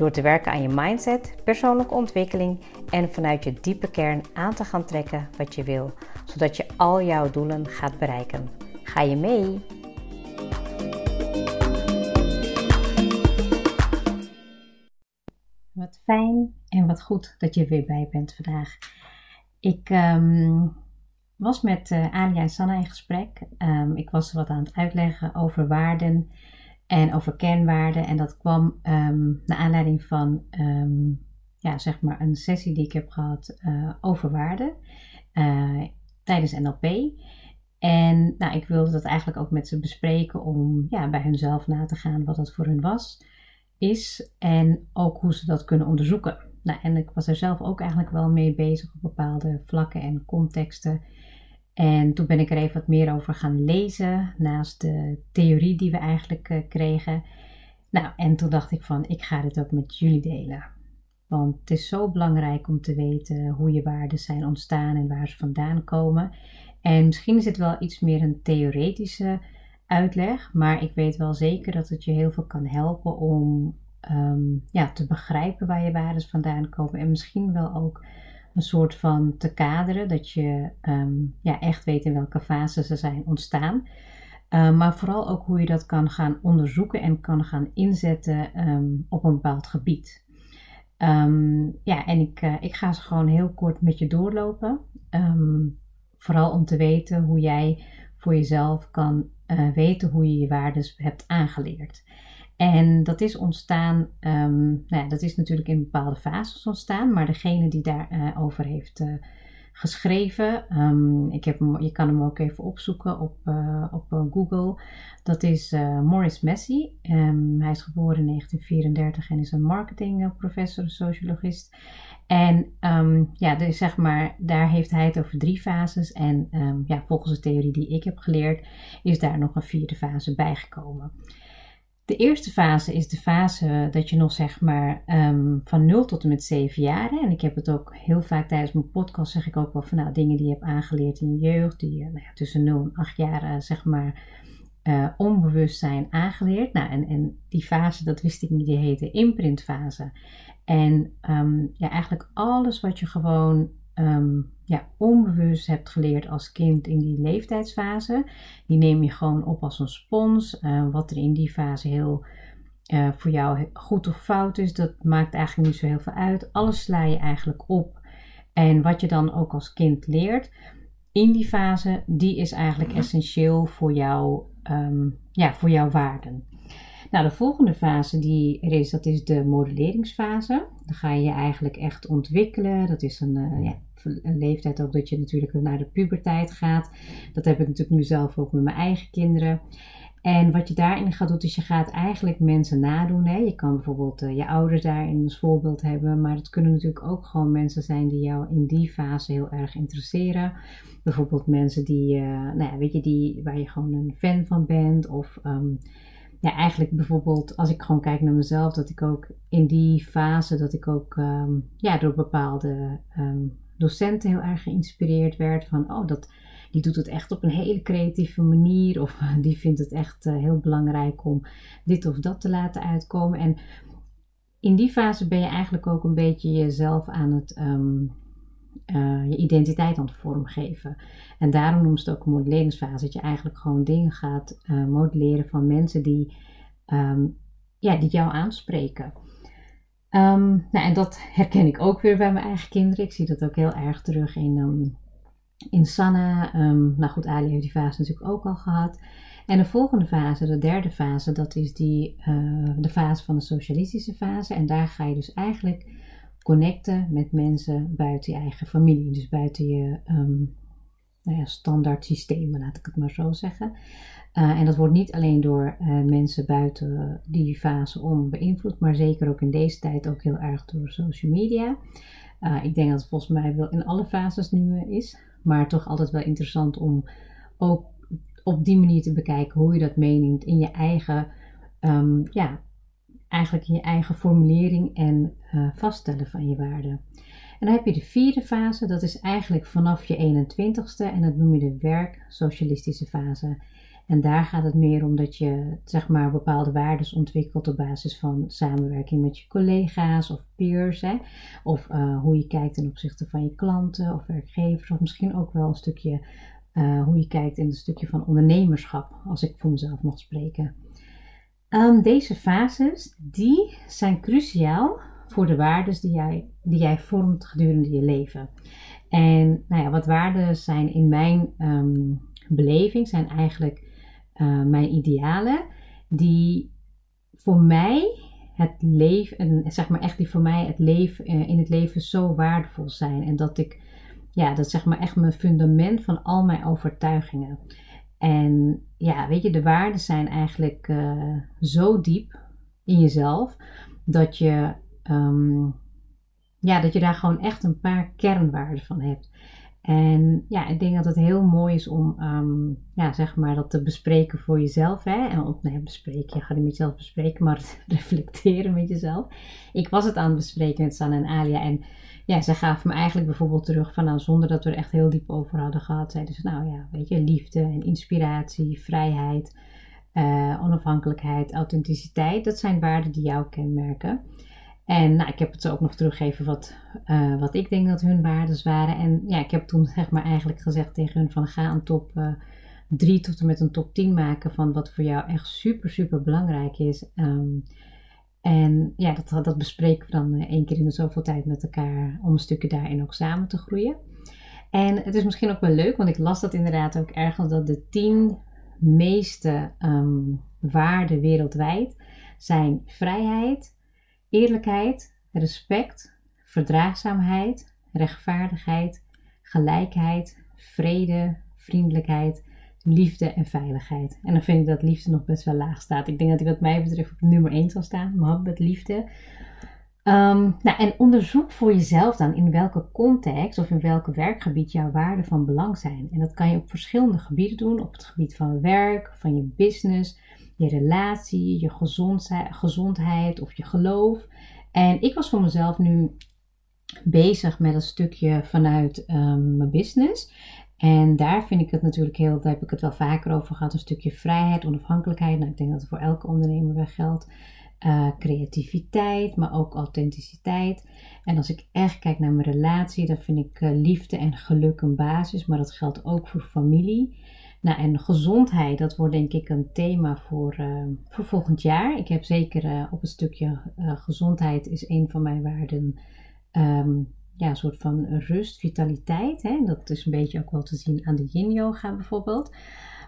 Door te werken aan je mindset, persoonlijke ontwikkeling en vanuit je diepe kern aan te gaan trekken wat je wil, zodat je al jouw doelen gaat bereiken. Ga je mee? Wat fijn en wat goed dat je weer bij bent vandaag. Ik ehm, was met uh, Alia en Sanna in gesprek. Um, ik was wat aan het uitleggen over waarden en over kernwaarden. En dat kwam um, naar aanleiding van ja, zeg maar een sessie die ik heb gehad uh, over waarden uh, tijdens NLP. En nou, ik wilde dat eigenlijk ook met ze bespreken om ja, bij hunzelf na te gaan wat dat voor hun was, is en ook hoe ze dat kunnen onderzoeken. Nou, en ik was er zelf ook eigenlijk wel mee bezig op bepaalde vlakken en contexten. En toen ben ik er even wat meer over gaan lezen, naast de theorie die we eigenlijk uh, kregen. Nou, en toen dacht ik van, ik ga dit ook met jullie delen. Want het is zo belangrijk om te weten hoe je waarden zijn ontstaan en waar ze vandaan komen. En misschien is het wel iets meer een theoretische uitleg, maar ik weet wel zeker dat het je heel veel kan helpen om um, ja, te begrijpen waar je waarden vandaan komen. En misschien wel ook een soort van te kaderen, dat je um, ja, echt weet in welke fase ze zijn ontstaan. Um, maar vooral ook hoe je dat kan gaan onderzoeken en kan gaan inzetten um, op een bepaald gebied. ja, en ik, uh, ik ga ze gewoon heel kort met je doorlopen. vooral om te weten hoe jij voor jezelf kan uh, weten hoe je je waarden hebt aangeleerd. En dat is ontstaan, um, nou ja, dat is natuurlijk in bepaalde fases ontstaan, maar degene die daarover uh, over heeft uh, geschreven, um, ik heb je kan hem ook even opzoeken op, uh, op Google. Dat is Morris Messi. Um, hij is geboren in 1934 en is een marketingprofessor, sociologist. En ja, dus zeg maar, daar heeft hij het over drie fases. En ja, volgens de theorie die ik heb geleerd, is daar nog een vierde fase bijgekomen. De eerste fase is de fase dat je nog zeg maar um, van 0 tot en met 7 jaar. En ik heb het ook heel vaak tijdens mijn podcast zeg ik ook wel van nou, dingen die je hebt aangeleerd in je jeugd. Die uh, nou ja, tussen 0 en 8 jaar uh, zeg maar uh, onbewust zijn aangeleerd. Nou en, en die fase, dat wist ik niet, die heette imprintfase. En um, ja, eigenlijk alles wat je gewoon um, ja, onbewust hebt geleerd als kind in die leeftijdsfase. Die neem je gewoon op als een spons. Uh, wat er in die fase heel uh, voor jou goed of fout is, dat maakt eigenlijk niet zo heel veel uit. Alles sla je eigenlijk op. En wat je dan ook als kind leert in die fase, die is eigenlijk essentieel voor, jou, um, ja, voor jouw waarden. Nou, de volgende fase die er is, dat is de modelleringsfase. Dan ga je je eigenlijk echt ontwikkelen. Dat is een, uh, ja, een leeftijd ook dat je natuurlijk naar de puberteit gaat. Dat heb ik natuurlijk nu zelf ook met mijn eigen kinderen. En wat je daarin gaat doen, is je gaat eigenlijk mensen nadoen. Hè. Je kan bijvoorbeeld uh, je ouders daarin als voorbeeld hebben, maar het kunnen natuurlijk ook gewoon mensen zijn die jou in die fase heel erg interesseren. Bijvoorbeeld mensen die, uh, nou ja, weet je, die, waar je gewoon een fan van bent. Of um, ja, eigenlijk bijvoorbeeld als ik gewoon kijk naar mezelf, dat ik ook in die fase, dat ik ook um, ja, door bepaalde um, docenten heel erg geïnspireerd werd van, oh, dat, die doet het echt op een hele creatieve manier of die vindt het echt uh, heel belangrijk om dit of dat te laten uitkomen. En in die fase ben je eigenlijk ook een beetje jezelf aan het, um, uh, je identiteit aan het vormgeven. En daarom noemen ze het ook een modelleringsfase, dat je eigenlijk gewoon dingen gaat uh, modelleren van mensen die, um, ja, die jou aanspreken. Um, nou, en dat herken ik ook weer bij mijn eigen kinderen. Ik zie dat ook heel erg terug in, um, in Sanne. Um, nou goed, Ali heeft die fase natuurlijk ook al gehad. En de volgende fase, de derde fase, dat is die, uh, de fase van de socialistische fase. En daar ga je dus eigenlijk connecten met mensen buiten je eigen familie. Dus buiten je nou ja, standaard systemen, laat ik het maar zo zeggen. Uh, en dat wordt niet alleen door uh, mensen buiten die fase om beïnvloed, maar zeker ook in deze tijd ook heel erg door social media. Uh, ik denk dat het volgens mij wel in alle fases nu is. Maar toch altijd wel interessant om ook op die manier te bekijken hoe je dat meeneemt in je eigen, um, ja, eigenlijk je eigen formulering en uh, vaststellen van je waarden. En dan heb je de vierde fase, dat is eigenlijk vanaf je 21ste en dat noem je de werk-socialistische fase. En daar gaat het meer om dat je zeg maar bepaalde waarden ontwikkelt op basis van samenwerking met je collega's of peers. Hè? Of uh, hoe je kijkt ten opzichte van je klanten of werkgevers. Of misschien ook wel een stukje uh, hoe je kijkt in het stukje van ondernemerschap, als ik voor mezelf mag spreken. Um, deze fases die zijn cruciaal voor de waarden die jij, die jij vormt gedurende je leven. En nou ja, wat waarden zijn in mijn um, beleving, zijn eigenlijk uh, mijn idealen, die voor mij het leven, zeg maar echt die voor mij het leven, uh, in het leven zo waardevol zijn. En dat ik, ja, dat zeg maar echt mijn fundament van al mijn overtuigingen. En ja, weet je, de waarden zijn eigenlijk uh, zo diep in jezelf dat je um, ja, dat je daar gewoon echt een paar kernwaarden van hebt. En ja, ik denk dat het heel mooi is om um, ja, zeg maar dat te bespreken voor jezelf. Hè? En op, nee, bespreken, je gaat niet met jezelf bespreken, maar reflecteren met jezelf. Ik was het aan het bespreken met Sanne en Alia. En ja, ze gaven me eigenlijk bijvoorbeeld terug van nou, zonder dat we er echt heel diep over hadden gehad. Zeiden ze nou ja, weet je, liefde en inspiratie, vrijheid, uh, onafhankelijkheid, authenticiteit. Dat zijn waarden die jou kenmerken. En nou, ik heb het ze ook nog teruggegeven wat, uh, wat ik denk dat hun waarden waren. En ja, ik heb toen zeg maar eigenlijk gezegd tegen hun van ga een top uh, eh, 3 tot en met een top 10 maken van wat voor jou echt super, super belangrijk is. Um, en ja, dat, dat bespreken we dan uh, één keer in de zoveel tijd met elkaar om stukje daarin ook samen te groeien. En het is misschien ook wel leuk, want ik las dat inderdaad ook ergens dat de 10 meeste um, waarden wereldwijd zijn vrijheid, eerlijkheid, respect, verdraagzaamheid, rechtvaardigheid, gelijkheid, vrede, vriendelijkheid, liefde en veiligheid. En dan vind ik dat liefde nog best wel laag staat. Ik denk dat die wat mij betreft op nummer 1 zal staan, met liefde. Um, nou, en onderzoek voor jezelf dan in welke context of in welk werkgebied jouw waarden van belang zijn. En dat kan je op verschillende gebieden doen. Op het gebied van werk, van je business, je relatie, je gezondheid of je geloof. En ik was voor mezelf nu bezig met een stukje vanuit um, mijn business. En daar vind ik het natuurlijk heel, daar heb ik het wel vaker over gehad, een stukje vrijheid, onafhankelijkheid. Nou, ik denk dat het voor elke ondernemer wel geldt. Uh, creativiteit, maar ook authenticiteit. En als ik echt kijk naar mijn relatie, dan vind ik uh, liefde en geluk een basis, maar dat geldt ook voor familie. Nou, en gezondheid, dat wordt denk ik een thema voor, uh, voor volgend jaar. Ik heb zeker op een stukje gezondheid is een van mijn waarden. Um, ja, een soort van rust, vitaliteit. Hè? Dat is een beetje ook wel te zien aan de yin yoga bijvoorbeeld.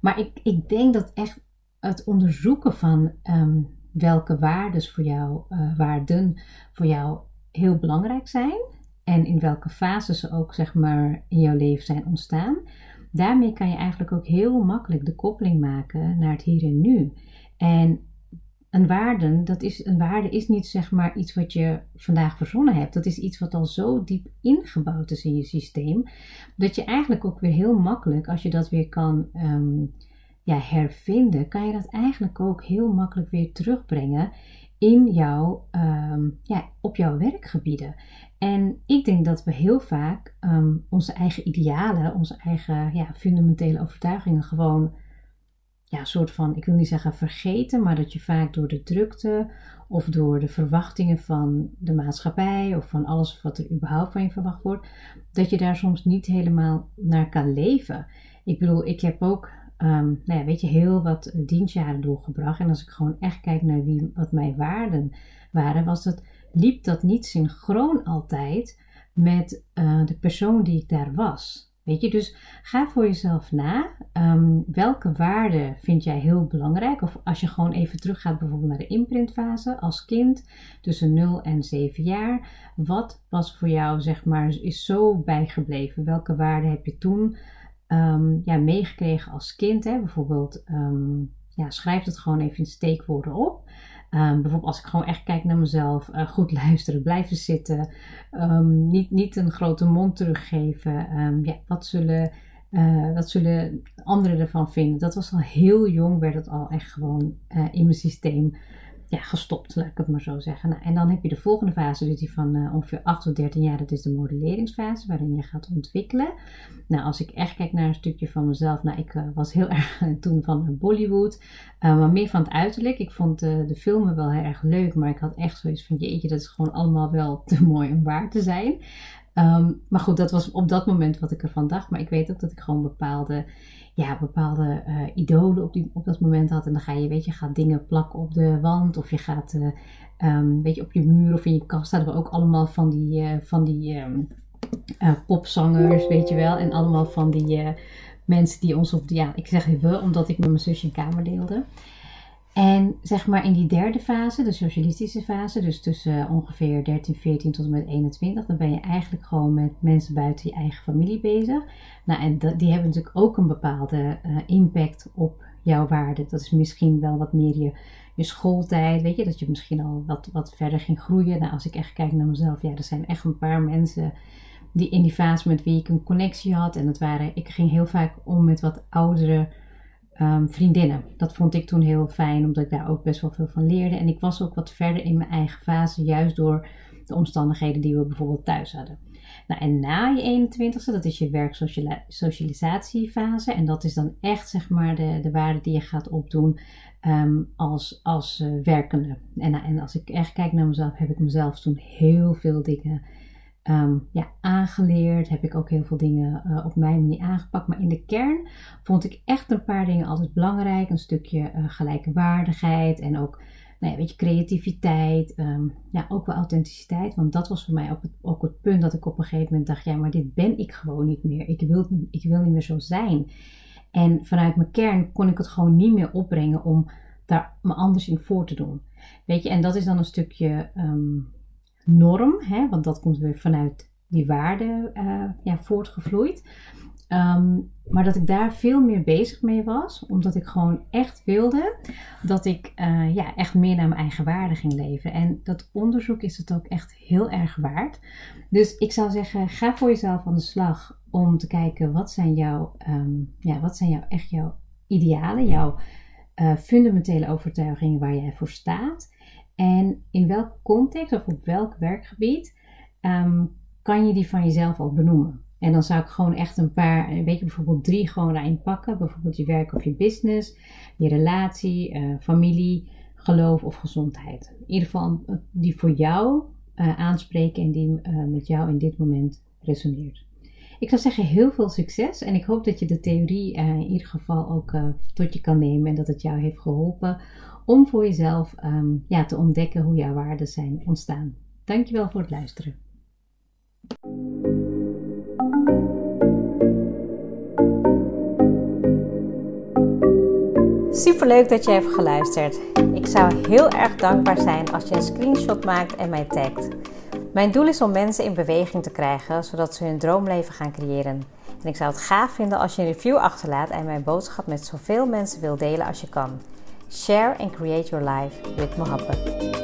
Maar ik, ik denk dat echt het onderzoeken van um, welke waarden voor jou, waarden voor jou heel belangrijk zijn. En in welke fase ze ook zeg maar in jouw leven zijn ontstaan daarmee kan je eigenlijk ook heel makkelijk de koppeling maken naar het hier en nu. En een waarde, dat is, een waarde is niet zeg maar iets wat je vandaag verzonnen hebt. Dat is iets wat al zo diep ingebouwd is in je systeem. Dat je eigenlijk ook weer heel makkelijk, als je dat weer kan um, ja, hervinden, kan je dat eigenlijk ook heel makkelijk weer terugbrengen in jouw, um, ja, op jouw werkgebieden. En ik denk dat we heel vaak um, onze eigen idealen, onze eigen ja, fundamentele overtuigingen gewoon, ja, soort van, ik wil niet zeggen vergeten, maar dat je vaak door de drukte of door de verwachtingen van de maatschappij of van alles wat er überhaupt van je verwacht wordt, dat je daar soms niet helemaal naar kan leven. Ik bedoel, ik heb ook, um, nou ja, weet je, heel wat dienstjaren doorgebracht. En als ik gewoon echt kijk naar wie, wat mijn waarden waren, was dat liep dat niet synchroon altijd met uh, de persoon die ik daar was. Weet je, dus ga voor jezelf na. Um, welke waarden vind jij heel belangrijk? Of als je gewoon even teruggaat bijvoorbeeld naar de imprintfase als kind tussen 0 en 7 jaar. Wat was voor jou, zeg maar, is zo bijgebleven? Welke waarden heb je toen um, ja, meegekregen als kind? Hè? Bijvoorbeeld, um, ja, schrijf het gewoon even in steekwoorden op. Um, bijvoorbeeld als ik gewoon echt kijk naar mezelf, uh, goed luisteren, blijven zitten, um, niet, niet een grote mond teruggeven. Um, ja, wat, zullen, uh, wat zullen anderen ervan vinden? Dat was al heel jong, werd het al echt gewoon uh, in mijn systeem gestopt, laat ik het maar zo zeggen. Nou, en dan heb je de volgende fase, dus die van uh, ongeveer 8 tot 13 jaar, dat is de modelleringsfase, waarin je gaat ontwikkelen. Nou, als ik echt kijk naar een stukje van mezelf, nou, ik uh, was heel erg toen van Bollywood, uh, maar meer van het uiterlijk. Ik vond de filmen wel heel erg leuk, maar ik had echt zoiets van, jeetje, dat is gewoon allemaal wel te mooi om waar te zijn. Um, maar goed, dat was op dat moment wat ik ervan dacht. Maar ik weet ook dat ik gewoon bepaalde ja, bepaalde uh, idolen op, die, op dat moment had. En dan ga je, weet je, gaat dingen plakken op de wand. Of je gaat, uh, um, weet je, op je muur of in je kast hadden we ook allemaal van die, uh, van die um, popzangers, weet je wel. En allemaal van die mensen die ons op, ja, ik zeg even omdat ik met mijn zusje een kamer deelde. En zeg maar in die derde fase, de socialistische fase, dus tussen ongeveer 13, 14 tot en met 21, dan ben je eigenlijk gewoon met mensen buiten je eigen familie bezig. Nou, en die hebben natuurlijk ook een bepaalde uh, impact op jouw waarde. Dat is misschien wel wat meer je, je schooltijd, weet je, dat je misschien al wat, wat verder ging groeien. Nou, als ik echt kijk naar mezelf, ja, er zijn echt een paar mensen die in die fase met wie ik een connectie had. En dat waren, ik ging heel vaak om met wat oudere um, vriendinnen. Dat vond ik toen heel fijn, omdat ik daar ook best wel veel van leerde. En ik was ook wat verder in mijn eigen fase, juist door de omstandigheden die we bijvoorbeeld thuis hadden. Nou, en na je 21ste, dat is je werksocialisatiefase. En dat is dan echt, zeg maar, de, de waarde die je gaat opdoen um, als, als uh, werkende. En, en als ik echt kijk naar mezelf, heb ik mezelf toen heel veel dingen um, ja, aangeleerd. Heb ik ook heel veel dingen uh, op mijn manier aangepakt. Maar in de kern vond ik echt een paar dingen altijd belangrijk. Een stukje uh, gelijke waardigheid en ook nou ja, weet je, creativiteit. Um, ja, ook wel authenticiteit. Want dat was voor mij ook het, ook het punt dat ik op een gegeven moment dacht: ja, maar dit ben ik gewoon niet meer. Ik wil, ik wil niet meer zo zijn. En vanuit mijn kern kon ik het gewoon niet meer opbrengen om daar me anders in voor te doen. Weet je, en dat is dan een stukje um, norm, hè, want dat komt weer vanuit die waarde uh, ja, voortgevloeid. Um, maar dat ik daar veel meer bezig mee was, omdat ik gewoon echt wilde dat ik uh, ja, echt meer naar mijn eigen waarde ging leven. En dat onderzoek is het ook echt heel erg waard. Dus ik zou zeggen, ga voor jezelf aan de slag om te kijken wat zijn jouw, um, ja, wat zijn jouw, echt jouw idealen, jouw uh, fundamentele overtuigingen waar jij voor staat. En in welke context of op welk werkgebied um, kan je die van jezelf al benoemen? En dan zou ik gewoon echt een paar, weet je, bijvoorbeeld drie gewoon daarin pakken. Bijvoorbeeld je werk of je business, je relatie, uh, familie, geloof of gezondheid. In ieder geval die voor jou uh, aanspreken en die met jou in dit moment resoneert. Ik zou zeggen heel veel succes en ik hoop dat je de theorie in ieder geval ook tot je kan nemen en dat het jou heeft geholpen om voor jezelf um, ja, te ontdekken hoe jouw waarden zijn ontstaan. Dankjewel voor het luisteren. Super leuk dat je hebt geluisterd. Ik zou heel erg dankbaar zijn als je een screenshot maakt en mij tagt. Mijn doel is om mensen in beweging te krijgen, zodat ze hun droomleven gaan creëren. En ik zou het gaaf vinden als je een review achterlaat en mijn boodschap met zoveel mensen wil delen als je kan. Share and create your life with Mohabbat.